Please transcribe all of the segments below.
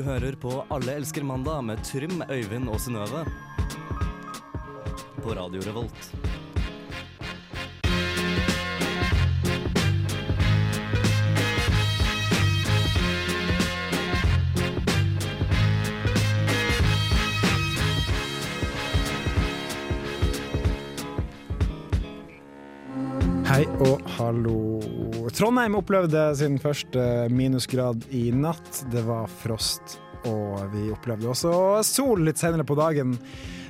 Du hører på Alle elsker mandag med Trym, Øyvind og Synnøve. På Radio Revolt. Hei og hallo. Trondheim opplevde sin første minusgrad i natt. Det var frost, og vi opplevde også sol litt senere på dagen.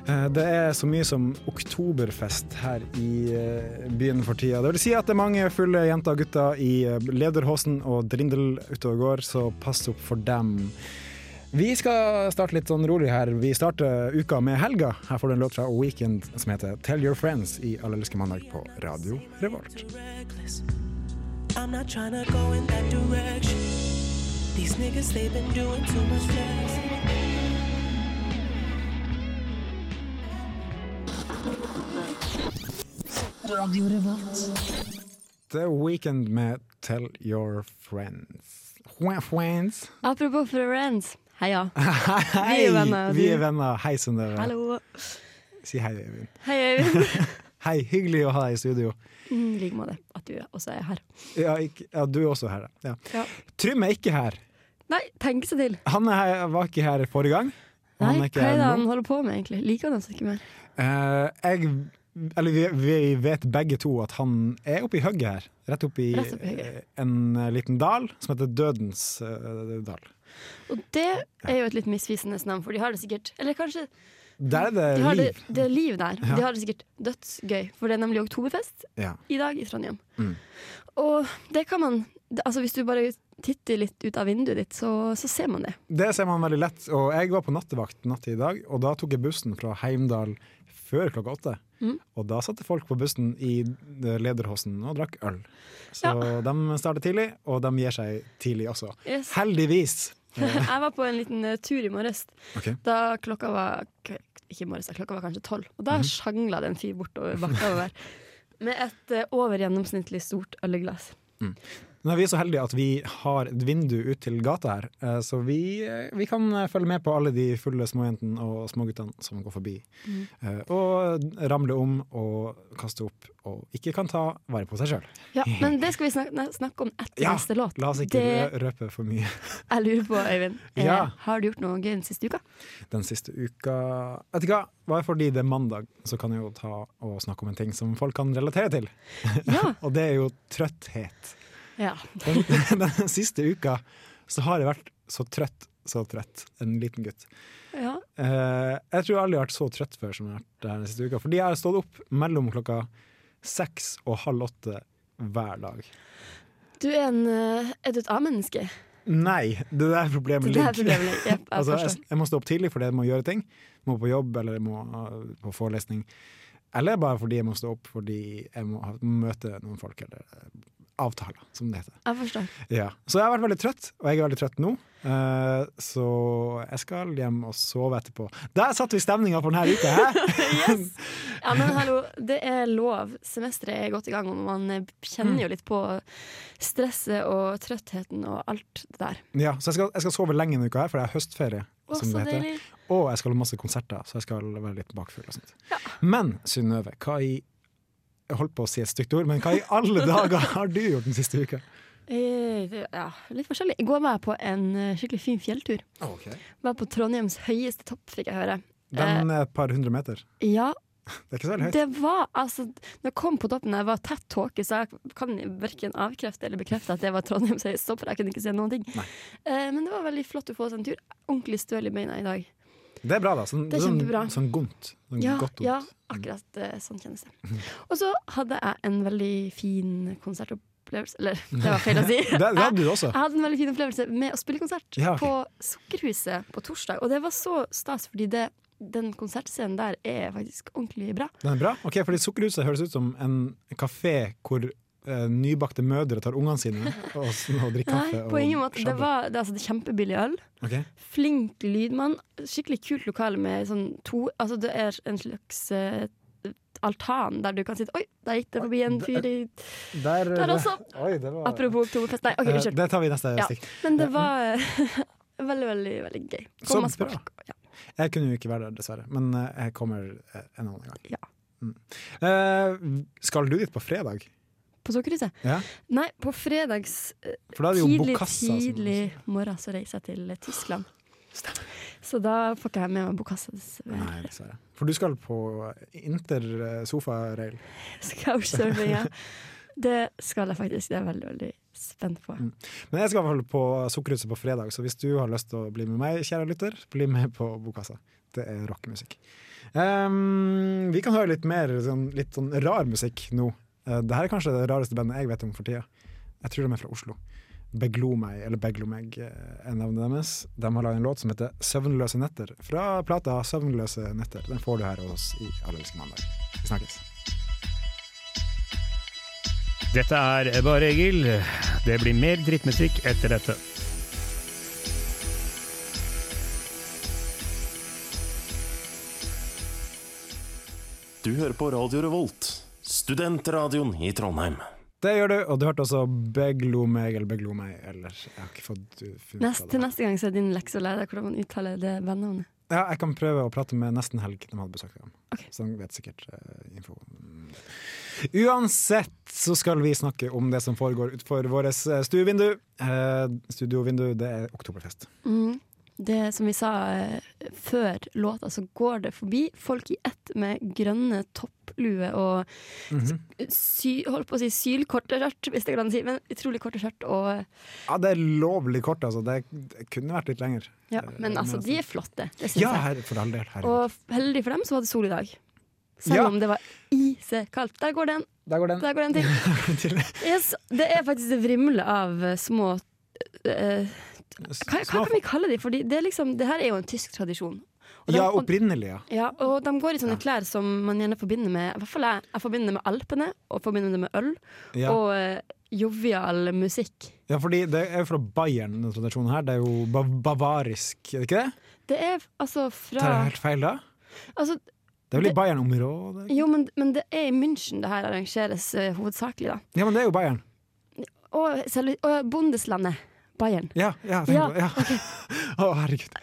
Eh, Det er så mye som oktoberfest her i eh, byen for tida. Det vil si at det er mange fulle jenter og gutter i eh, lederhosen og drindel ute og går, så pass opp for dem. Vi skal starte litt sånn rolig her. Vi starter uka med helga. Her får du en låt fra Weekend som heter 'Tell Your Friends' i Allelske mandag på Radio Revolt. Reckless. I'm not trying to go in that direction. These niggas, they've been doing too much flexing. The Weekend med 'Tell Your Friends'. Friends. Apropos friends. Heia. Hei! Vi er venner, Vi du. er venner. Hei, Synnøve. Hallo. Si hei, Øyvind. Hei, Øyvind. Hei, hyggelig å ha deg i studio. Mm, I like måte at du også er her. Ja, ikke, ja du er også her, ja. Ja. Trym er ikke her. Nei, tenk seg til. Han er her, var ikke her forrige gang. Nei, han hva er det han holder på med, egentlig? Liker han oss ikke mer? Uh, jeg eller vi, vi vet begge to at han er oppi hugget her. Rett oppi Rett oppi hugget. eh, en eh, liten dal som heter Dødens uh, dal. Og det er jo et litt misvisende navn, for de har det sikkert Eller kanskje Der er det de det, det er liv der. Ja. De har det sikkert dødsgøy, for det er nemlig oktoberfest Ja. i dag i Trondheim. Mm. Og det kan man Altså Hvis du bare titter litt ut av vinduet ditt, så, så ser man det. Det ser man veldig lett. Og jeg var på nattevakt natt i dag, og da tok jeg bussen fra Heimdal før klokka åtte. Mm. Og da satte folk på bussen i eh, lederhosen og drakk øl. Så de starter tidlig, og de gir seg tidlig også. Yes. Heldigvis. Jeg var på en liten eh, tur i morges. Okay. Da klokka var Ikke i morges, klokka var kanskje tolv. Og da sjangla det en fyr bortover bakka over med et eh, over gjennomsnittlig stort ølglass. Nå er vi så heldige at vi har et vindu ut til gata her, eh, så vi, eh, vi kan eh, følge med på alle de fulle småjentene og småguttene som går forbi. Mm. Og ramle om og kaste opp, og ikke kan ta vare på seg sjøl. Ja, men det skal vi snakke, snakke om etter Ja, neste låt. La oss ikke det røpe for mye. jeg lurer på, Øyvind, Ja. har du gjort noe gøy den siste uka? Den siste uka Vet du hva, bare fordi det er mandag, så kan jeg jo ta og snakke om en ting som folk kan relatere til. Ja. Og det er jo trøtthet. Ja. Den, den siste uka så har jeg vært så trøtt, så trøtt. En liten gutt. ja. Eh, jeg tror jeg aldri har vært så trøtt før som jeg har vært den siste uka. Fordi jeg har stått opp mellom klokka seks og halv åtte hver dag. Du er, en, eh, er du et A-menneske? Nei, det der problemet Det er ligger. problemet. Yep, jeg Altså, jeg, jeg må stå opp tidlig fordi jeg må gjøre ting. Jeg Må på jobb eller jeg må uh, på forelesning. Eller bare fordi jeg må stå opp fordi jeg må møte noen folk, eller uh, avtaler, som det heter. Jeg forstår. Ja. Så jeg har vært veldig trøtt, og jeg er veldig trøtt nå. Uh, så jeg skal hjem og sove etterpå. Der satte vi stemninga for denne uka! Yes! Ja, men hallo, det er lov. Semesteret er godt i gang, og man eh, kjenner jo litt på stresset og trøttheten og alt det der. Ja, så jeg skal, jeg skal sove lenge denne uka, her, for jeg har høstferie. Å, som det heter. deilig. Og jeg skal ha masse konserter, så jeg skal være litt bakfull. og sånt. Men Synnøve, hva i Jeg holdt på å si et stygt ord, men hva i alle dager har du gjort den siste uka? Eh, Ja, litt forskjellig. I går var jeg på en eh, skikkelig fin fjelltur. Var på Trondheims høyeste topp, fikk jeg høre. Den er et par hundre meter. Ja, Det er ikke så veldig høyt. det var altså Når jeg kom på toppen, jeg var tett tåke, så jeg kan verken avkrefte eller bekrefte at det var Trondheims høyeste topp, for jeg kunne ikke se noen ting. Nei. Eh, men det var veldig flott å få seg en tur. Ordentlig støl i beina i dag. Det er bra, da. Sånn, Det er sånn, kjempebra. sånn godt. Sånn Ja, godt ja, akkurat eh, sånn kjennes det. Og så hadde jeg en veldig fin konsertopplevelse Eller, det var feil å si. Det, det hadde du også. Jeg hadde en veldig fin opplevelse med å spille konsert Ja, okay. på Sukkerhuset på torsdag. Og det var så stas, fordi det, den konsertscenen der er faktisk ordentlig bra. Den er bra. Ok, fordi Sukkerhuset høres ut som en kafé hvor eh, nybakte mødre tar ungene sine og, og drikker Nei, kaffe. på ingen måte. Det var det, altså, det kjempebillig øl. Okay. Flink lydmann. Skikkelig kult lokale med sånn to Altså det er en slags eh, altan der du kan sitte Oi, der gikk det forbi en fyr i Der, Der også. Oi, det var Apropos oktoberfest. Nei, OK, Eh, unnskyld. Det tar vi neste Ja. stikk. Men det var, veldig, veldig veldig gøy. Så Kom masse bra. Ja. Jeg kunne jo ikke være der, dessverre, men eh, jeg kommer eh, en annen gang. Ja. Mm. Eh, skal du dit på fredag? På Sukkerhuset? Ja. Nei, på fredags eh, tidlig, Bokassa. tidlig morgen så reiser jeg til Tyskland. Så da får ikke jeg med meg Bokassa. dessverre. Nei, dessverre. For du skal på inter-sofa-rail. Couchsurfing, ja. Det skal jeg faktisk. Det er jeg veldig, veldig spent på. Mm. Men jeg skal fall på Sukkerhuset på fredag, så hvis du har lyst til å bli med meg, kjære lytter, bli med på Bokassa. Det er rockemusikk. Um, vi kan høre litt mer sånn, litt sånn rar musikk nå. Uh, det her er kanskje det rareste bandet jeg vet om for tida. Jeg tror de er fra Oslo. Beglo meg, eller Beglo meg, eh, er navnet deres. De har laget en låt som heter 'Søvnløse netter', fra plata 'Søvnløse netter'. Den får du her hos oss i Allelske mandag. Vi snakkes. Dette er Bare Egil. Det blir mer drittmusikk etter dette. Du hører på Radio Revolt, studentradioen i Trondheim. Det gjør du, og du hørte også 'Beglo meg' eller 'Beglo meg', eller Jeg har ikke fått funnet Nest, til neste gang så er din lekse å lære deg hvordan man uttaler det bandnavnet. Ja, jeg kan prøve å prate med Nesten Helg, de hadde besøkt dem. Okay. Så de vet sikkert uh, info. Uansett så skal vi snakke om det som foregår utenfor vårt eh, stuevindu. Uh, studiovindu, det er Oktoberfest. Mm. Det som vi sa uh, før låta, så går det forbi folk i ett med grønne topplue og Mhm. sy, holdt på å si sylkorte skjørt, hvis det går an å si, men utrolig korte skjørt. Og, Ja, det er lovlig kort, altså. Det, det kunne vært litt lenger. ja, Eh, men altså, de er flotte, det syns Ja, her, for all del. Herregud. Og heldig for dem så var det sol i dag. Selv Ja. om det var isekaldt. Der går den, Der går den. der går den til. Yes, det er faktisk det vrimler av eh, små uh, hva, hva kan vi kalle de? Fordi det, liksom, det her er jo en tysk tradisjon. Og de- Ja, opprinnelig, ja. Ja, og de går i sånne klær som man gjerne forbinder med I hvert fall jeg, jeg forbinder med Alpene, og forbinder det med øl, ja. og eh, jovial musikk. Ja, fordi det er fra Bayern, denne tradisjonen her. Det er jo ba bavarisk, er det ikke det? Det er altså Tar jeg fra helt feil da? altså, Det er vel i Bayern-området? Jo, men, men det er i München det her arrangeres uh, hovedsakelig, da. Ja, men det er jo Bayern. Og, og Bundeslandet. Bayern. Ja, ja, Ja, det. Ja. Å, herregud.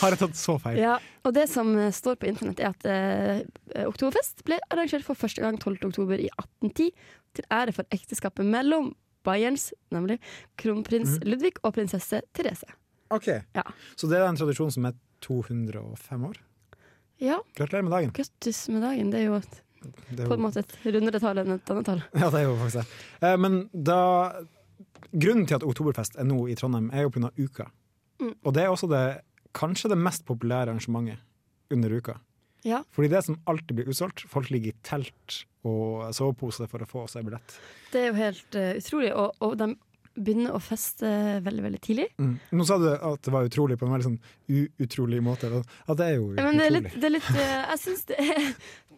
Har jeg tatt så feil? Ja, og det som eh, står på internett, er at eh, Oktoberfest ble arrangert for første gang 12. oktober i 1810 til ære for ekteskapet mellom Bayerns, nemlig kronprins mm. Ludvig og prinsesse Therese. Ok, Ja. Så det er en tradisjon som er 205 år? Ja, Gratulerer med dagen. grattis med dagen. Det er jo et, Det er på en måte et rundere tall enn et annet tall. ja, det er jo faktisk det. Eh, Men da Grunnen til at Oktoberfest er nå i Trondheim, er jo pga. uka. Mm. Og det er også det, kanskje det mest populære arrangementet under uka. Ja. Fordi det som alltid blir utsolgt. Folk ligger i telt og sovepose for å få seg billett. Det er jo helt uh, utrolig, og, og de begynner å feste veldig, veldig tidlig. Mm. Nå sa du at det var utrolig på en veldig sånn u-utrolig måte. Ja, det er jo Ja, Men det er utrolig. litt, det er litt uh, Jeg synes det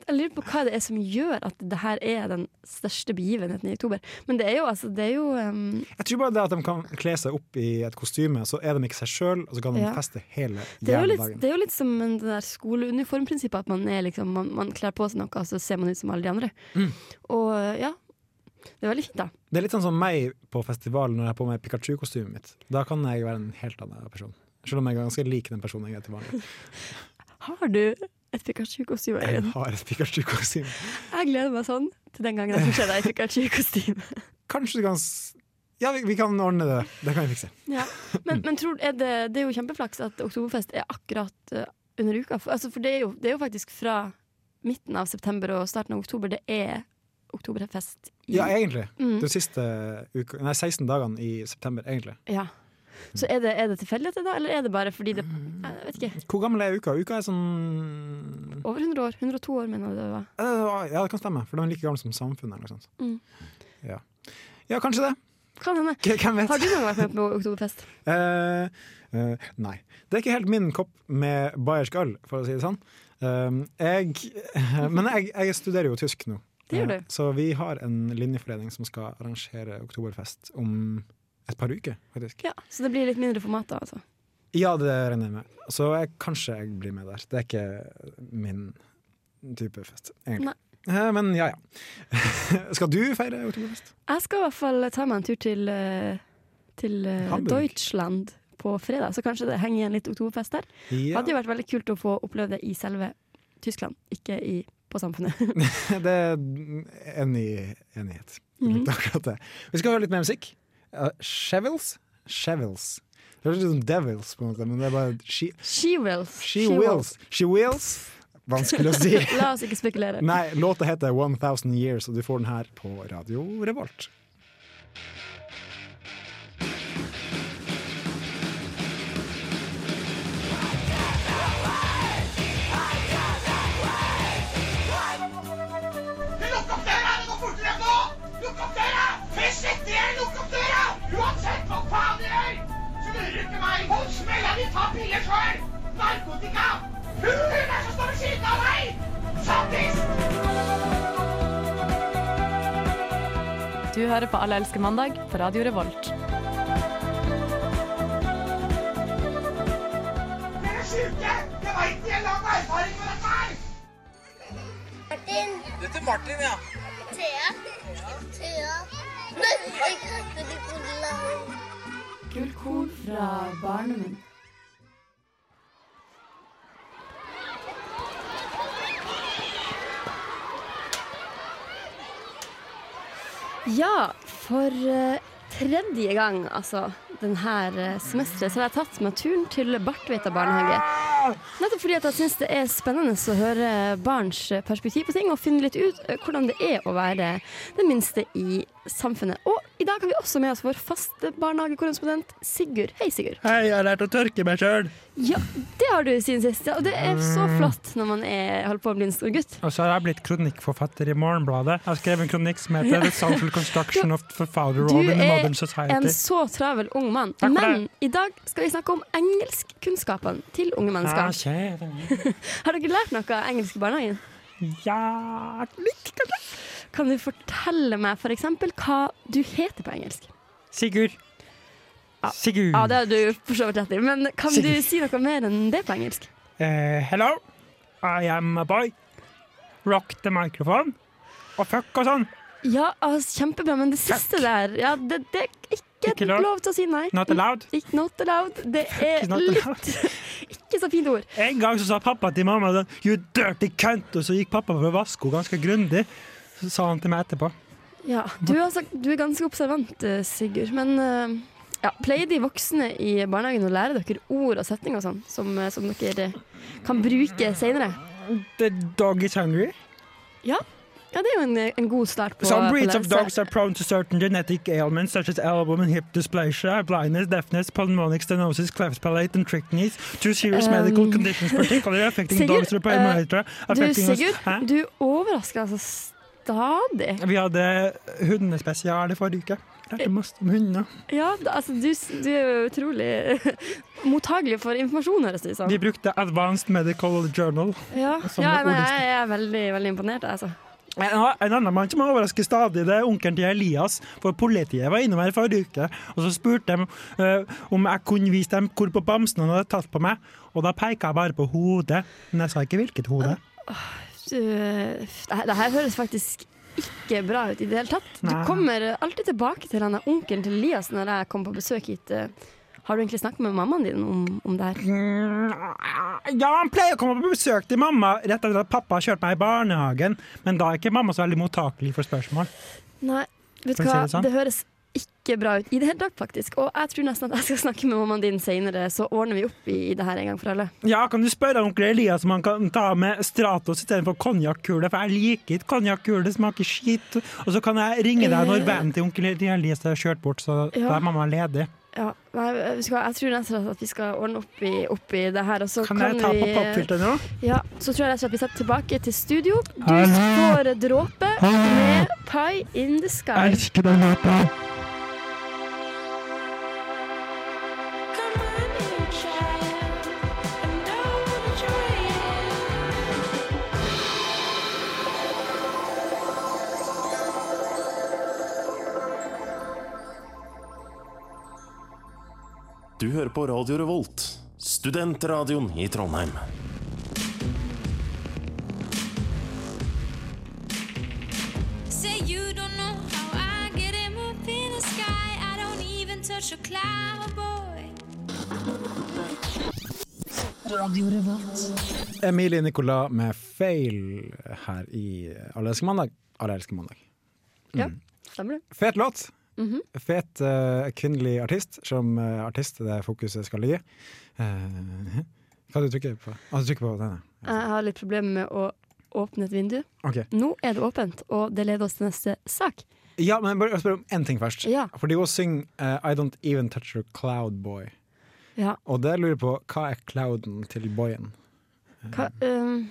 Jeg lurer på hva det er som gjør at det her er den største begivenheten i oktober. Men det er jo altså Det er jo um, Jeg tror bare det at de kan kle seg opp i et kostyme, så er de ikke seg sjøl, og så kan de Ja. feste hele jævla dagen. det er jo litt som det der skoleuniformprinsippet, at man, er liksom, man, man kler på seg noe, og så ser man ut som alle de andre. Mm. Og ja, det er veldig fint, da. Det er litt sånn som meg på festivalen når jeg har på meg Pikachu-kostymet mitt. Da kan jeg være en helt annen person. Selv om jeg er ganske lik den personen jeg er til vanlig. Har du et Pikachu-kostyme? Jeg har et Pikachu-kostyme. Jeg gleder meg sånn til den gangen jeg får se deg i Pikachu-kostyme. Kanskje du kan Ja, vi, vi kan ordne det. Det kan vi fikse. Ja. Men, men tror, er det, det er jo kjempeflaks at Oktoberfest er akkurat eh, under uka. For, altså, for det, er jo, det er jo faktisk fra midten av september og starten av oktober det er Oktoberfest. i- Ja, egentlig. Mm. De siste uka, nei, 16 dagene i september, egentlig. Ja. Så er det, er det tilfeldigheter da, eller er det bare fordi det Jeg vet ikke. Hvor gammel er uka? Uka er sånn Over 100 år. 102 år, mener jeg det var. Eh, Ja, det kan stemme, for den er like gammel som samfunnet. Eller noe sånt. Mm. Ja. ja, kanskje det. Kan hende. Hvem vet? Har du noen gang vært med på Oktoberfest? Uh, uh, nei. Det er ikke helt min kopp med bayersk øl, for å si det sånn. Uh, jeg, men jeg, jeg studerer jo tysk nå. Det gjør du. Eh, Så vi har en linjeforening som skal arrangere oktoberfest om et par uker, faktisk. Ja, Så det blir litt mindre format da, altså. Ja, det regner jeg med. Så jeg, kanskje jeg blir med der. Det er ikke min type fest, egentlig. Nei. Men ja, ja. skal du feire oktoberfest? Jeg skal i hvert fall ta meg en tur til, eh, til eh, Deutschland på fredag, så kanskje det henger igjen litt oktoberfest der. Ja, Hadde jo vært veldig kult å få oppleve det i selve Tyskland, ikke i, på Samfunnet. det er en ny enighet rundt akkurat det. Vi skal høre litt mer musikk. Uh, Shevils? Chevils. Det høres ut som Devils, på en måte, men det er bare She, She wills. she Wills. She Wills. Vanskelig å si. La oss ikke spekulere. Nei, låta heter 1000 Years, og du får den her på Radio Revolt. Du hører på Alle elsker mandag på Radio Revolt. Dere er sjuke! Jeg veit de har lang erfaring med dette her! Martin. Dette er Martin, ja. Thea. Thea. Nei, jeg i lam. Gullkorn fra barndommen. Ja, for eh, tredje gang, altså, denne semesteret, så har jeg tatt meg turen til Bartvita barnehage. Nettopp fordi at jeg syns det er spennende å høre barns perspektiv på ting, og finne litt ut eh, hvordan det er å være den minste i samfunnet. Og i dag har vi også med oss vår faste barnehagekorrespondent Sigurd. Hei, Sigurd. Hei, jeg har lært å tørke meg sjøl. Ja, det har du siden sist, ja, og det er så flott når man er, holder på å bli en stor gutt. Og så har jeg blitt kronikkforfatter i Morgenbladet. Jeg har skrevet en kronikk som heter The Social Construction of the Father Role in the Modern Society. Du er En så travel ung mann. Men i dag skal vi snakke om engelskkunnskapene til unge Ja, mennesker. kjære. Har dere lært noe engelsk i barnehagen? Ja, litt kanskje. Kan du fortelle meg for eksempel hva du heter på engelsk? Sigurd. Sigurd. Ja, det har du for så vidt rett i, men kan du si noe mer enn det på engelsk? Uh, hello, I am a boy. Rock the microphone. Og fuck og sånn. Ja, altså, kjempebra, men det siste der ja, det, det er ikke, Ikke lov. lov til å si nei. Not allowed. Ikke not allowed. Det er litt. Ikke så fint ord. En gang så sa pappa til mamma sånn, You dirty cunt! Og så gikk pappa for å vaske henne ganske grundig. Så sa han til meg etterpå. Ja, du, altså, du er ganske observant, eh, Sigurd. Men uh, ja, pleier de voksne i barnehagen å lære dere ord og setninger og sånn, som, eh, som dere kan bruke senere? The dog is hungry. Ja. Ja, det er jo en, en god start på Some breeds of dogs are prone to certain genetic ailments such as elbow and hip dysplasia, blindness, deafness, pulmonic stenosis, cleft palate and trichines. Two serious Um, medical conditions particularly affecting Sigurd, dogs with parameter. Du, affecting us- Sigurd, Hæ? du overrasker altså stadig. Vi hadde hundespesial i forrige uke. Lærte masse om hunder. Ja, altså, du, du er jo utrolig mottagelig for informasjon, høres det ut som. Vi brukte Advanced Medical Journal. Ja, ja nei, jeg er veldig, veldig imponert, altså. En, en annen mann som overrasker stadig, det er onkelen til Elias. For politiet var innom her forrige uke, og så spurte de uh, om jeg kunne vise dem hvor på bamsen han hadde tatt på meg. Og da peka jeg bare på hodet, men jeg sa ikke hvilket hode. Du, det, her- høres faktisk ikke bra ut i det hele tatt. Du kommer alltid tilbake til han der onkelen til Elias når jeg kommer på besøk hit. Eh, Har du egentlig snakket med mammaen din om, om det her? Mm, Ja, han pleier å komme på besøk til mamma rett etter at pappa har kjørt meg i barnehagen, men da er ikke mamma så veldig mottakelig for spørsmål. Nei, vet du hva, det sånn. det høres ikke bra ut i det hele tatt, faktisk. Og jeg tror nesten at jeg skal snakke med mammaen din senere, så ordner vi opp i, i det her en gang for alle. Ja, kan du spørre onkel Elias om han kan ta med Stratos istedenfor konjakkule, for jeg liker ikke konjakkule, det smaker skit. Og så kan jeg ringe deg når Eh. vennen til onkel Elias har kjørt bort, så Ja. da er mamma ledig. Ja, nei, du jeg tror nesten at vi skal ordne opp i, opp i det her. Kan jeg ta på vi nå? Ja, så tror jeg rett og slett vi setter tilbake til studio. Du Hallo. får dråpe med Pie in the Sky. Jeg elsker den låta. Du hører på Radio Revolt, studentradioen i Trondheim. Say you don't know how I get him up in the sky. I don't even touch a cloud, boy. Emilie Nicolas med 'Fail' her i Alle elsker mandag. Alle elsker mandag. Ja, stemmer det. Fet låt. Mhm. Fet uh, kvinnelig artist, som uh, artist det fokuset skal ligge. Uh, hva du trykker på? Ah, du trykker på denne. Jeg har litt problemer med å åpne et vindu. Okay. Nå er det åpent, og det leder oss til neste sak. Ja, men bare spør om én ting først. Ja. Fordi hun synger uh, 'I Don't Even Touch Your Cloud Boy'. Ja. Og det lurer jeg på, hva er clouden til boyen? Hva, um,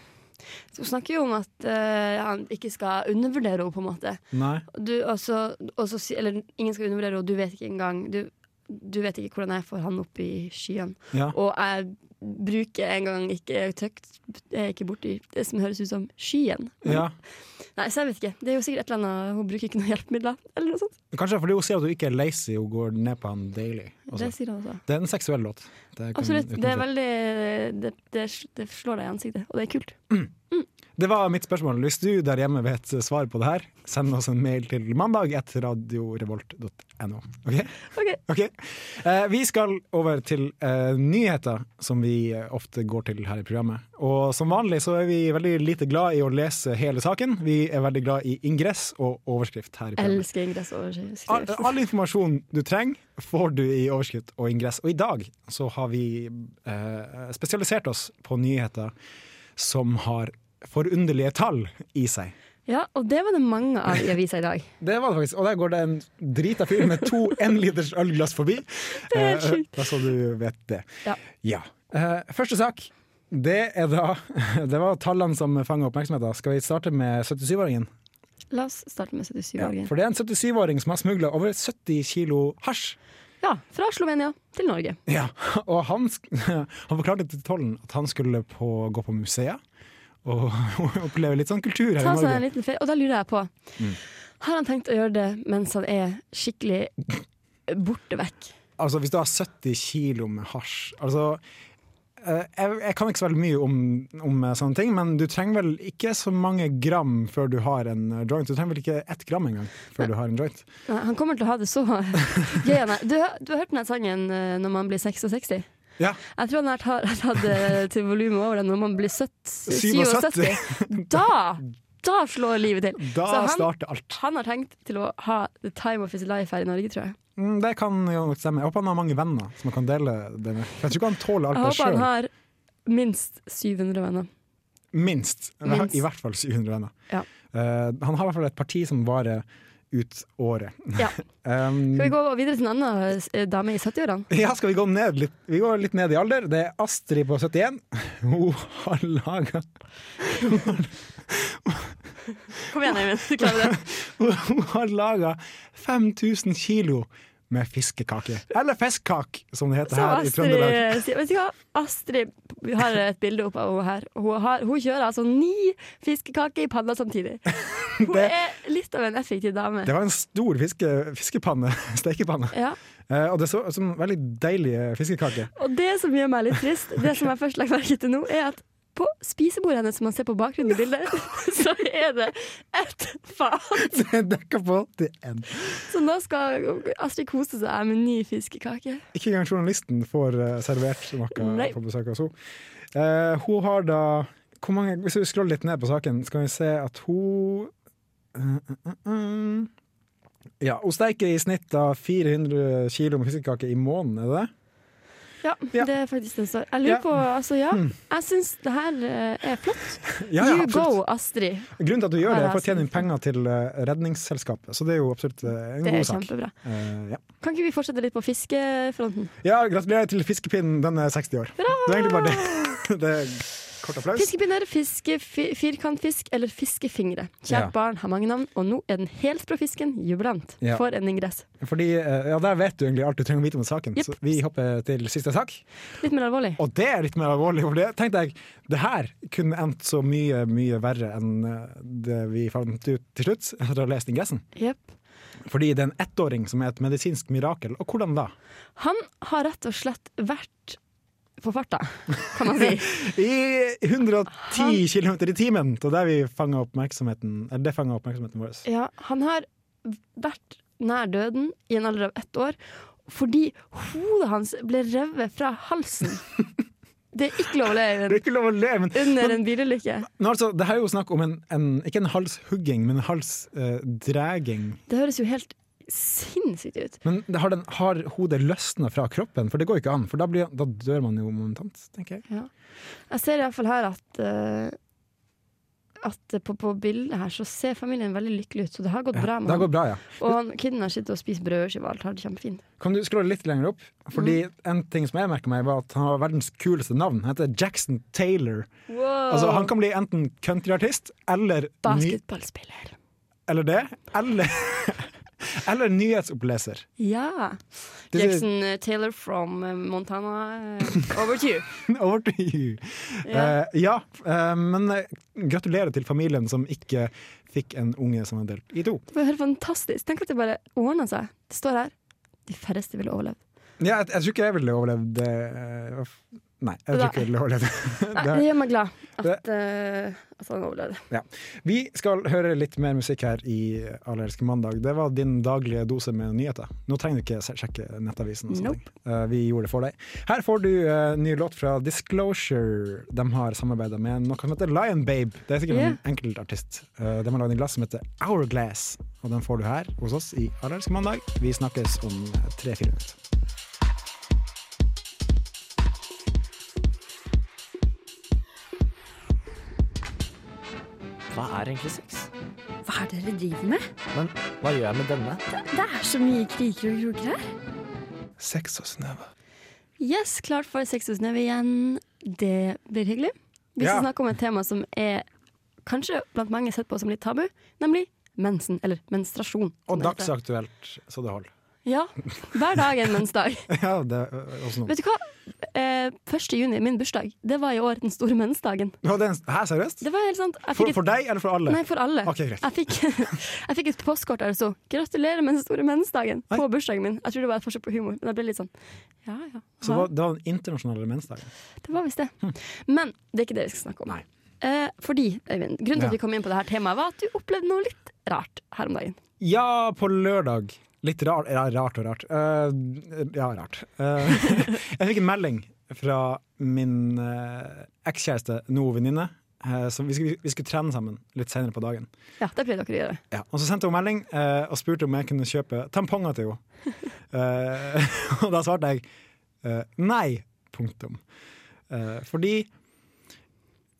så hun snakker jo om at uh, han ikke skal undervurdere henne, på en måte. Nei? Du, også, også, eller ingen skal undervurdere henne, du vet ikke engang du, du vet ikke hvordan jeg får han opp i skyene. Ja. Og jeg bruker en gang ikke tøkt Jeg er ikke borti det som høres ut som skyen. Ja. Nei, så jeg vet ikke. Det er jo sikkert et eller annet Hun bruker ikke noen hjelpemidler, eller noe sånt. Kanskje fordi hun sier at hun ikke er lazy, hun går ned på han daily. også. Det sier han også. Det er en seksuell låt. Det Absolutt. Det veldig det, det, det slår deg i ansiktet, og det er kult. Det var mitt spørsmål. Hvis du der hjemme vet svaret på det her, send oss en mail til mandag etter radiorevolt.no. Ok? Okay. Eh, vi skal over til eh, nyheter, som vi eh, ofte går til her i programmet. Og som vanlig så er vi veldig lite glad i å lese hele saken. Vi er veldig glad i ingress og overskrift her i programmet. Elsker ingress og overskrift. All informasjon du trenger, får du i overskudd og ingress. Og i dag så har vi eh, spesialisert oss på nyheter som har forunderlige tall i seg. Ja, og det var det mange av i avisa i dag. Det var det faktisk. Og der går det en drita fyr med to énliters ølglass forbi. Det er helt Eh, sjukt. Bare så du vet det. Ja. Ja. Eh, første sak. Det er da Det var tallene som fanga oppmerksomheten. Skal vi starte med 77-åringen? La oss starte med 77-åringen. Ja, For det er en 77-åring som har smugla over 70 kilo hasj. Ja, fra Slovenia til Norge. Ja, og han, han forklarte til tollen at han skulle på, gå på museet og oppleve litt sånn kultur her Ta i seg en liten ferie. Og da lurer jeg på, Mm. har han tenkt å gjøre det mens han er skikkelig borte vekk? Altså, hvis du har 70 kilo med hasj altså, jeg, jeg kan ikke så veldig mye om, om eh, sånne ting, men du trenger vel ikke så mange gram før du har en eh, joint. Du trenger vel ikke ett gram engang før du har en joint. Nei, Han kommer til å ha det så gøy. Du, har- du har hørt den sangen eh, 'Når man blir 66'? Ja. Jeg tror han har tatt- til volumet over den når man blir 70, 77. 77. Da! Da slår livet til. Da Så han, starter alt. han har tenkt til å ha the time of his life her i Norge, tror jeg. Mm, det kan jo stemme. Jeg håper han har mange venner som han kan dele det med. Jeg tror ikke han tåler alt Jeg det håper han har minst 700 venner. Minst. Minst. I hvert fall 700 venner. Ja. Uh, han har i hvert fall et parti som varer ut året. Ja. Um, Skal vi gå videre til en annen eh, dame i 70-årene? Ja, skal vi gå ned litt? Vi går litt ned i alder. Det er Astrid på 71. Hun har laga Kom igjen, Eivind. Du klarer det. Hun har laga 5000 kilo med fiskekake. Eller festkak, som det heter Så her i Trøndelag. Astrid Vet du hva? Astrid vi har et bilde opp av henne her. Hun, har, hun kjører altså ni fiskekaker i panna samtidig. Hun Det- er litt av en effektiv dame. Det var en stor fiske, fiskepanne, stekepanne. Ja. Eh, og det så ut som veldig deilige fiskekaker. Og det som gjør meg litt trist, det som jeg først legger merke til nå, er at på spisebordet hennes, som man ser på bakgrunnen i bildet, så er det et fat. Dekka på til én. Så nå skal Astrid kose seg med ny fiskekake. Ikke engang journalisten får eh, servert noe på besøk hos henne. Uh, hun har da hvor mange, Hvis vi scroller litt ned på saken, skal vi se at hun uh, uh, Ja, hun steiker i snitt da 400 kilo med fiskekake i måneden, er det det? Ja, det er faktisk den står. Jeg lurer Ja. på, altså ja, Mm. jeg syns det her eh, er flott. Ja, ja, you go, Astrid. Grunnen til at du gjør det, er for å tjene inn penger til eh, Redningsselskapet, så det er jo absolutt eh, en Det er god sak. kjempebra. Uh, ja. Kan ikke vi fortsette litt på fiskefronten? ja, gratulerer til fiskepinnen, den er 60 år. Det er egentlig bare det. det er kort applaus. Fiskepinner, fiske, firkantfisk eller fiskefingre. Kjært Ja. barn har mange navn, og nå er den helsprå fisken jubilant. Ja. For en ingress. Fordi, eh, ja, Der vet du egentlig alt du trenger å vite om saken, yep. så vi hopper til siste sak. Litt mer alvorlig. Og det er litt mer alvorlig, for det tenkte jeg det her kunne endt så mye, mye verre enn eh, det vi fant ut til slutt, etter å ha lest ingressen. Yep. Fordi det er en ettåring som er et medisinsk mirakel. Og hvordan da? Han har rett og slett vært på farta, kan man si. I 110 km i timen! Var der vi fanga oppmerksomheten, det fanga oppmerksomheten vår. Ja, han har vært nær døden i en alder av ett år fordi hodet hans ble revet fra halsen. Det er ikke lov å le Det er ikke lov å le, men, under en bilulykke. men altså, det her er jo snakk om en, en ikke en halshugging, men en halsdreging. Det høres jo helt sinnssykt ut. men har, den, har hodet løsna fra kroppen? For det går jo ikke an, for da, blir, da dør man jo momentant, tenker jeg. Jeg ser iallfall her at uh, at på, på bildet her så ser familien veldig lykkelig ut, så det har gått bra med det har gått bra, ja. Og han, kiden har sittet og spist brødskive og alt, har det kjempefint. Kan du skrolle litt lenger opp? Fordi Mm. en ting som jeg merker meg, var at han har verdens kuleste navn. Han heter Jackson Taylor. Wow. Altså, han kan bli enten countryartist eller Basketballspiller. Eller det. Eller, eller nyhetsoppleser. Ja. Jackson eh, Taylor from eh, Montana. eh, over to you. Over to you. Ja. Uh, ja, men gratulerer til familien som ikke fikk en unge som er delt i to. Det var helt fantastisk. Tenk at det bare ordna seg. Det står her. De færreste ville overlevd. Ja, jeg, jeg tror ikke jeg ville overlevd det. Nei, jeg tror ikke det overlevde. Nei, det. gjør meg glad at, uh, at han overlevde. Ja. Vi skal høre litt mer musikk her i Allerske mandag. Det var din daglige dose med nyheter. Nå trenger du ikke sjekke Nettavisen. Og Nope. Eh, vi gjorde det for deg. Her får du uh, ny låt fra Disclosure. De har samarbeida med noe som heter Lion Babe. Det er sikkert Yeah. en enkeltartist. Uh, de har lagd en glass som heter Hourglass, og den får du her hos oss i Allerske mandag. Vi snakkes om tre-fire minutter. Hva er egentlig sex? Hva er det dere driver med? Men hva gjør jeg med denne? Det er så mye kriker og kroker her. Sex og snøve. Yes, klart for Sex og Snøve igjen. Det blir hyggelig. Vi skal Ja. snakke om et tema som er kanskje blant mange sett på som litt tabu, nemlig mensen, eller menstruasjon. Og dagsaktuelt, så det holder. Ja. Hver dag en mensdag. ja, det er også noe. Vet du hva? Eh, 1. juni, min bursdag, det var i år den store mensdagen. Ja, det er en, hæ, seriøst? Det var helt sant. For, et- for deg eller for alle? Nei, for alle. Okay, greit. Jeg fikk, jeg fikk et postkort der det sto 'Gratulerer med den store mensdagen' på bursdagen min. Jeg tror det var et forsøk på humor, men jeg ble litt sånn ja ja. Så var, det var den internasjonale mensdagen? Det var visst det. Men det er ikke det vi skal snakke om. Eh, fordi, Øyvind, grunnen til Ja. at vi kom inn på dette temaet, var at du opplevde noe litt rart her om dagen. Ja, på lørdag. Litt rart, rart og rart. Uh, ja, rart. Uh, jeg fikk en melding fra min uh, ekskjæreste, nå venninne. eh, vi, skulle, vi skulle trene sammen litt senere på dagen. Ja, det pleier dere å gjøre. Ja. Og så sendte hun melding og spurte om jeg kunne kjøpe tamponger til henne. Eh, og da svarte jeg eh, nei. Punktum. Eh, fordi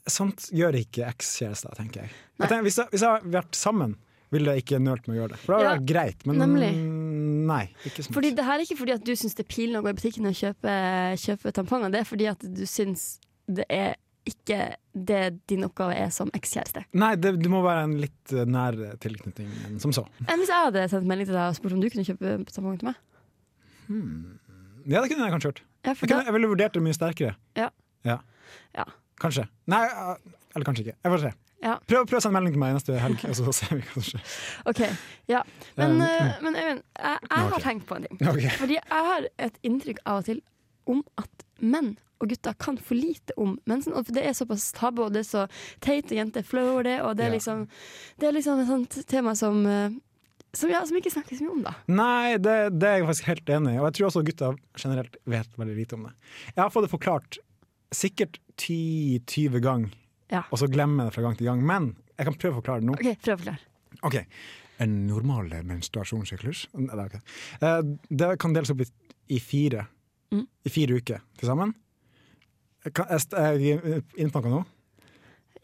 sånt gjør ikke ekskjærester, tenker jeg. jeg tenker, hvis, jeg hvis jeg har vært sammen, ville jeg ikke nølt med å gjøre det. For det hadde Ja, vært greit, men nemlig. nei. Ikke sånn. Fordi Det her er ikke fordi at du syns det er pinlig å gå i butikken og kjøpe, kjøpe tamponger, det er fordi at du syns det er ikke det din oppgave er som ekskjæreste. Nei, det, det må være en litt nær tilknytning enn som så. Enn hvis jeg hadde sendt melding til deg og spurt om du kunne kjøpe tamponger til meg? Ja, det kunne jeg kanskje gjort. Ja, Jeg, kunne, jeg ville vurdert det mye sterkere. Ja. Ja. Ja. Kanskje. Nei, eller kanskje ikke. Jeg får se. Ja. Prøv, prøv å sende melding til meg neste helg, og så ser vi hva som skjer. OK. Ja. Men, Um, eh, men Øyvind, jeg, jeg har Ok. tenkt på en ting. Okay. Fordi jeg har et inntrykk av og til om at menn og gutter kan for lite om mensen. Og det er såpass tabu, og det er så teit, og jenter er flau over det. Og det er liksom, det er liksom et sånt tema som, eh, som, ja, som ikke snakkes mye om, da. Nei, det, det er jeg faktisk helt enig i, og jeg tror også gutta generelt vet veldig lite om det. Jeg har fått det forklart sikkert 10-20 ganger, Ja. og så glemmer jeg det fra gang til gang. Men jeg kan prøve å forklare det nå. OK, prøv å forklare. Ok, En normal menstruasjonssyklus det, er ok. Eh, det kan deles opp i, fire Mm. I fire uker til sammen. Er jeg noe nå.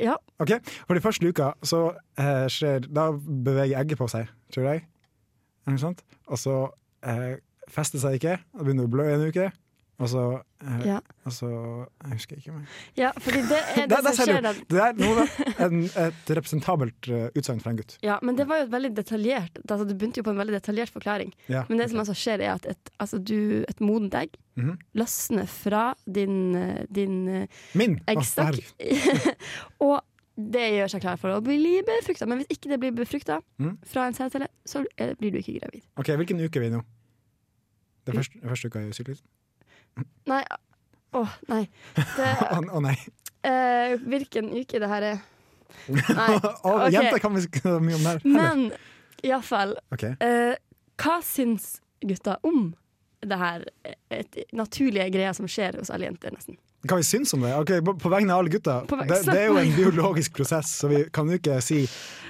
Ja. Ok, For de første uka så eh, skjer Da beveger egget på seg, tror jeg. Og så eh, fester seg ikke, og begynner å blø en uke. Og så, eh, Ja. og så Jeg husker ikke mer. Ja, fordi det er det det der som skjer du! Det er noe, en, et representabelt uh, utsagn fra en gutt. Ja, men det var jo et veldig detaljert altså, Du begynte jo på en veldig detaljert forklaring. Ja, men det som altså skjer, er at et, altså, du, et modent egg Mhm. løsner fra din, eh, din eh, Min! Å, Oh, og det gjør seg klar for å bli befrukta. Men hvis ikke det blir befrukta mm. fra en sædcelle, så blir du ikke gravid. Ok, Hvilken uke er vi i nå? Det første, første uka i syklus? Nei, å nei. Det, Å oh, nei. Uh, hvilken uke det her er Nei. okay. ok. Jenter kan vi skrive så mye om der. Men iallfall okay. Uh, Hva syns gutta om det her et naturlige greia som skjer hos alle jenter, nesten? Hva vi syns om det? Ok, på, vegne av alle gutta. Det, det er jo en biologisk prosess, så vi kan jo ikke si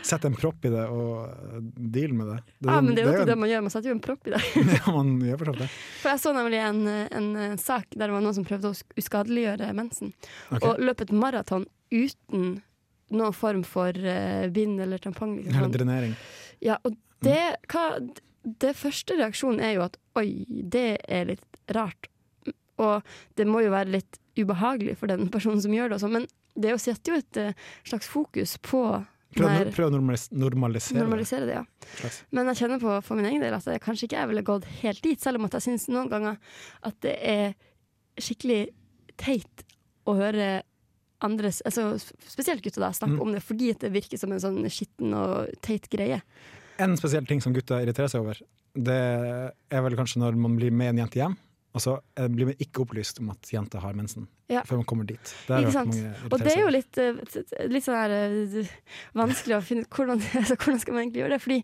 sett en propp i det og eh, deal med det. det, Ja, men det er jo ikke det man gjør, man setter jo en propp i det. ja, man gjør for det. For jeg så nemlig en, en, eh, sak der det var noen som prøvde å uskadeliggjøre mensen. okay. Og løp et maraton uten noen form for eh, bind eller tampong. Liksom. Eller drenering. Ja, og det, hva, det første reaksjonen er jo at oi, det er litt rart. Og det må jo være litt ubehagelig for den personen som gjør det, og sånn, men det er setter jo et eh, slags fokus på Prøv, prøv å normalis normalisere, normalisere det. ja. Men jeg kjenner på for min egen del at jeg kanskje ikke jeg ville gått helt dit, selv om at jeg syns noen ganger at det er skikkelig teit å høre andres, altså spesielt gutter da, snakke Mm. om det fordi det virker som en sånn skitten og teit greie. En spesiell ting som gutter irriterer seg over, det er vel kanskje når man blir med en jente hjem, og så eh, blir man ikke opplyst om at jenta har mensen, Ja. før man kommer dit. Det? Og det er jo litt, eh, litt sånn her eh, vanskelig å finne ut hvordan, altså, hvordan skal man egentlig gjøre det. Fordi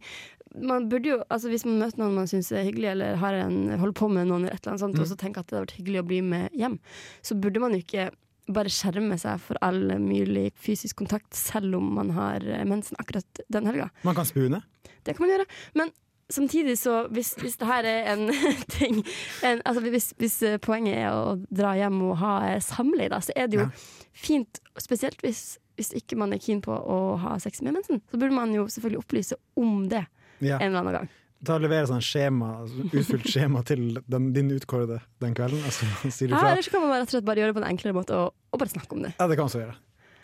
man burde jo, altså hvis man møter noen man syns er hyggelig, eller har en, holder på med noen, eller et eller annet sånt, Mm. og så tenker at det hadde vært hyggelig å bli med hjem, så burde man jo ikke bare skjerme seg for all mulig fysisk kontakt, selv om man har mensen akkurat den helga. Man kan spune. Det kan man gjøre. Men samtidig så, hvis, hvis det her er en ting en, altså hvis, hvis eh, poenget er å dra hjem og ha eh, samleie, så er det jo Ja. fint, spesielt hvis, hvis ikke man er keen på å ha sex med mensen, så burde man jo selvfølgelig opplyse om det Ja. en eller annen gang. Ta og Levere sånn skjema, utfylt skjema til den, din utkårede den kvelden, Altså, så Ja, eller så kan man rett og slett bare gjøre det på en enklere måte og, og bare snakke om det. Ja, det kan man også gjøre.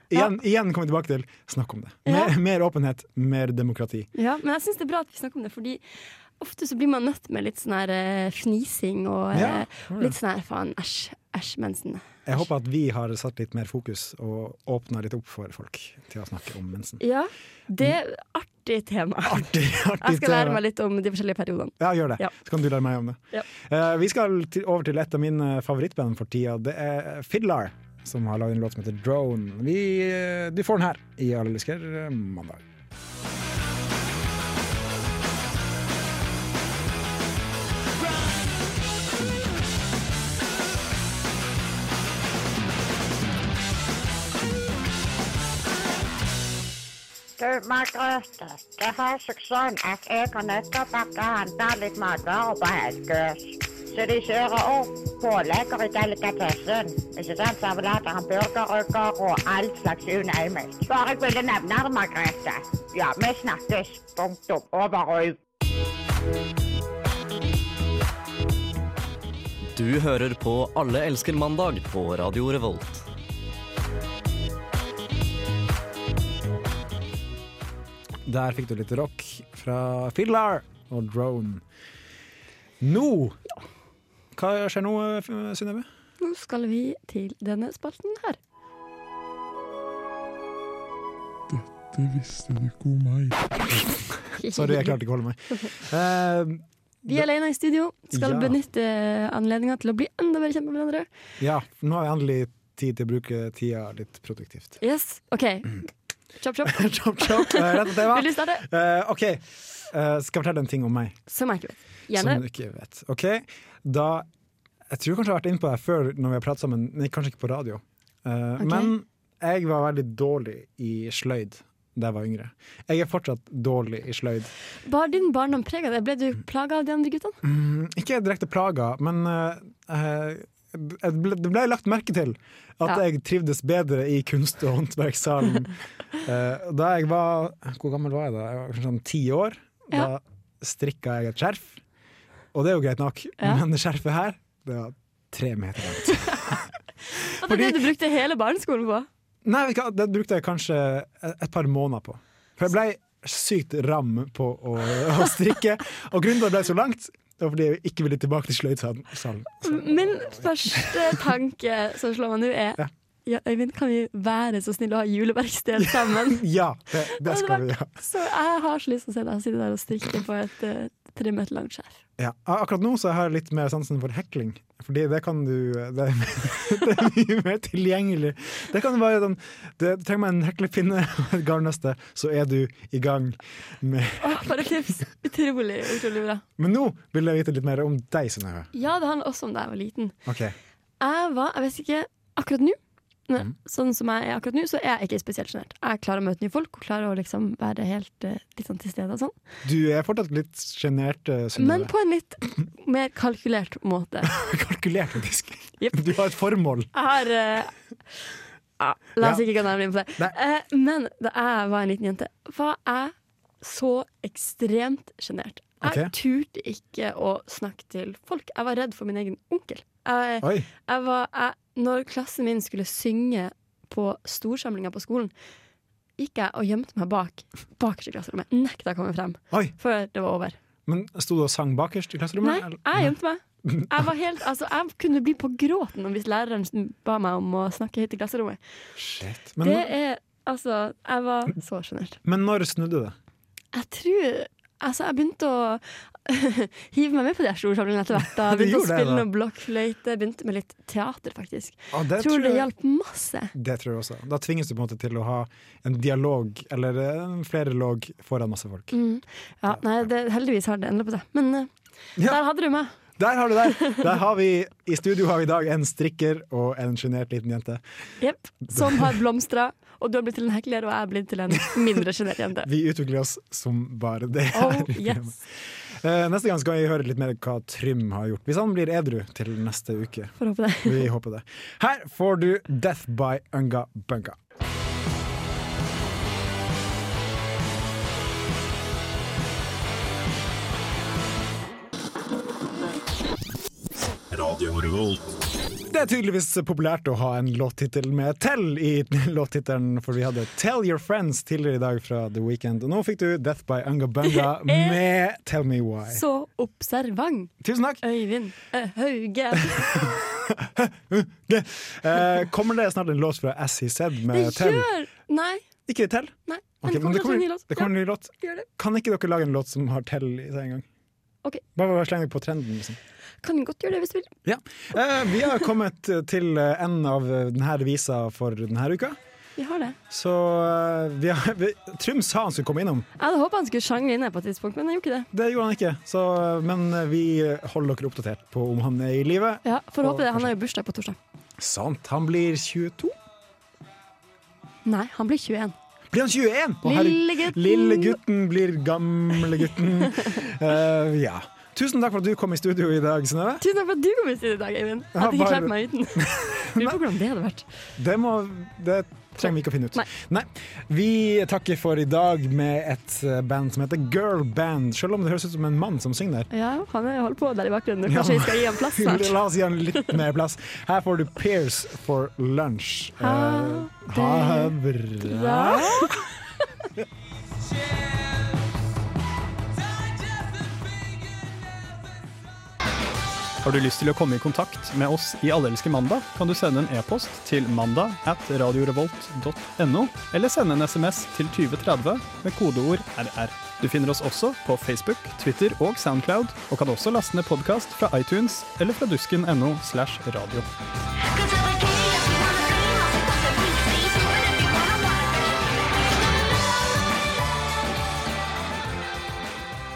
Igjen, igjen kommer vi tilbake til snakk om det. Mer, mer åpenhet, mer demokrati. Ja, men jeg syns det er bra at vi snakker om det, fordi ofte så blir man nødt med litt sånn her uh, fnising og uh, litt sånn her faen, æsj, æsj, mensen. Jeg håper at vi har satt litt mer fokus og åpna litt opp for folk til å snakke om mensen. Ja, det er artig tema. Artig, artig Jeg skal lære meg litt om de forskjellige periodene. Ja, gjør det. Ja. Så kan du lære meg om det. Ja. Uh, vi skal til, over til et av mine favorittband for tida. Det er Fiddlar, som har lagd en låt som heter Drone. Vi, eh, du får den her i Alle elsker eh, mandag. Du, Margrethe, det har seg sånn at jeg har nettopp vært og handla litt matvarer på Helgøs. Så de kjører opp pålegger i delikatessen. Ikke sant? Servelater, hamburgerrygger og all slags unøymel. Bare jeg ville nevne det, Margrethe. Ja, vi snakkes. Punktum. Over og ut. Du hører på Alle elsker mandag på Radio Revolt. Der fikk du litt rock fra Fiddler og Drone. Nå Hva skjer nå, eh, Synnøve? Nå skal vi til denne spalten her. Dette visste du ikke om meg. Sorry, jeg klarte ikke å holde meg. Uh, Vi er alene i studio, skal Ja. benytte anledninga til å bli enda bedre kjent med hverandre. ja, nå har vi endelig tid til å bruke tida litt produktivt. Yes, OK. Chop, chop. chop, chop. Rett Rett tema. Vil du starte? Uh, OK, uh, skal jeg fortelle en ting om meg. Som jeg ikke vet. Som Gjerne. du ikke vet. Ok, da Jeg tror kanskje jeg har vært inne på det før når vi har pratet sammen, men kanskje ikke på radio. Uh, okay. Men jeg var veldig dårlig i sløyd da jeg var yngre. Jeg er fortsatt dårlig i sløyd. Var din barndom prega det? Ble du plaga av de andre guttene? Mm, ikke direkte plaga, men uh, det ble, det ble lagt merke til at Ja. jeg trivdes bedre i kunst- og håndverkssalen. Da jeg var Hvor gammel var jeg da? Jeg var kanskje sånn ti år. Da Ja. strikka jeg et skjerf. Og det er jo greit nok, Ja. men det skjerfet her, det var tre meter langt. og det det du brukte hele barneskolen på? Nei, det brukte jeg kanskje et par måneder på. For jeg ble sykt ram på å, å strikke. Og grunnen til at det ble så langt, det var fordi jeg ikke ville tilbake til sløydsalen. Min første tanke som slår meg nå, er ja, Øyvind, kan vi være så snille å ha juleverksted sammen? Ja, det, det skal vi ha. Så jeg har så lyst til å se deg sitte der og strikke på et uh, tre et langt skjær. Ja. Akkurat nå så har jeg litt mer sansen for hekling. Fordi det kan du Det er, det er mye mer tilgjengelig. Det kan være sånn det, Du trenger meg en heklepinne og et garnnøste, så er du i gang med Åh, for tips! Utrolig, utrolig bra. Men nå vil jeg vite litt mer om deg, Synnøve. Ja, det handler også om da jeg var liten. Okay. Jeg var, jeg vet ikke akkurat nå, Mm. sånn som jeg er akkurat nå, så er jeg ikke spesielt sjenert. Jeg klarer å møte nye folk og klarer å liksom være helt eh, litt sånn til stede sånn. Du er fortsatt litt sjenert, eh, Men på en litt mer kalkulert måte. Kalkulert, faktisk. Du har et formål. Jeg har uh, ja, La oss Ja. ikke gå nærmere inn på det. Uh, men da jeg var en liten jente, var jeg så ekstremt sjenert. Jeg Ok. turte ikke å snakke til folk. Jeg var redd for min egen onkel. Jeg, jeg var, jeg, når klassen min skulle synge på storsamlinga på skolen, gikk jeg og gjemte meg bak bakerst i klasserommet. Nekta å komme frem Oi. før det var over. Men sto du og sang bakerst i klasserommet? Nei, jeg gjemte meg. Jeg, var helt, altså, jeg kunne bli på gråten hvis læreren ba meg om å snakke høyt i klasserommet. Shit. Men, det er Altså, jeg var så sjenert. men når snudde det? Jeg tror Altså, jeg begynte å hive meg med på de storsamlingene etter hvert. da. Begynte å spille noe blokkfløyte, begynte med litt teater, faktisk. Ja, det tror tror det jeg- hjalp masse. Det tror jeg også. Da tvinges du på en måte til å ha en dialog, eller en flere log, foran masse folk. Mm. Ja, nei, det, heldigvis har det endret på seg. Men eh, der hadde du meg. Der har du deg! Der har vi, I studio har vi i dag en strikker og en sjenert liten jente. Jepp. Som har blomstra. Og du har blitt til en hekler, og jeg er blitt til en mindre sjenert jente. Vi utvikler oss som bare det. Oh, her yes. Eh, Neste gang skal vi høre litt mer hva Trym har gjort. Hvis han blir edru til neste uke. Får håpe det. Vi håper det. Her får du Death by Unga Bunga. Radio Revolt. Det er tydeligvis populært å ha en låttittel med 'tell' i låttittelen, for vi hadde 'Tell Your Friends' tidligere i dag fra The Weekend. Og nå fikk du 'Death by Ungabunga' med 'Tell Me Why'. Så observant. Tusen takk. Øyvind eh, Hauge. Eh, kommer det snart en låt fra As He Said med 'Tell'? Nei. Ikke 'Tell'? Nei. Ok, Men det kommer en det kommer en ny låt. Kan ikke dere lage en låt som har 'Tell' i seg en gang? Ok. Bare, bare sleng deg på trenden. Liksom. Kan godt gjøre det hvis du vil. Ja. Eh, vi har kommet til eh, enden av eh, denne visa for denne uka. Vi har det. Så eh, vi har, vi, Trym sa han skulle komme innom. Jeg hadde håpa han skulle sjangle inne på et tidspunkt, men han gjorde ikke det. Det gjorde han ikke, så, men eh, vi holder dere oppdatert på om han er i live. Ja, Får håpe det. Han har jo bursdag på torsdag. Sant. Han blir 22. Nei, han blir 21. Blir han 21? Å. Lille gutten. Lille gutten blir gamle gutten. Eh, ja. Tusen takk for at du kom i studio i dag, Synnøve. Tusen takk for at du kom i studio i dag, Eivind. Jeg Ja, hadde ikke bare- klart meg uten. Lurer på hvordan det hadde vært. Det, må, det trenger vi ikke å finne ut. Nei. Vi takker for i dag med et eh, band som heter Girl Band, selv om det høres ut som en mann som synger. Ja, han er- holder på der i bakgrunnen. Kanskje vi skal gi ham plass snart. La oss gi ham litt mer plass. Her får du Pierce for lunch. Ha Eh, ha det bra. Har du lyst til å komme i kontakt med oss i Allelske mandag, kan du sende en e-post til mandag at radiorevolt.no, eller sende en SMS til 2030 med kodeord RR. Du finner oss også på Facebook, Twitter og Soundcloud, og kan også laste ned podkast fra iTunes eller fra dusken.no slash radio.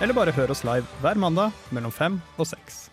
Eller bare hør oss live hver mandag mellom fem og seks.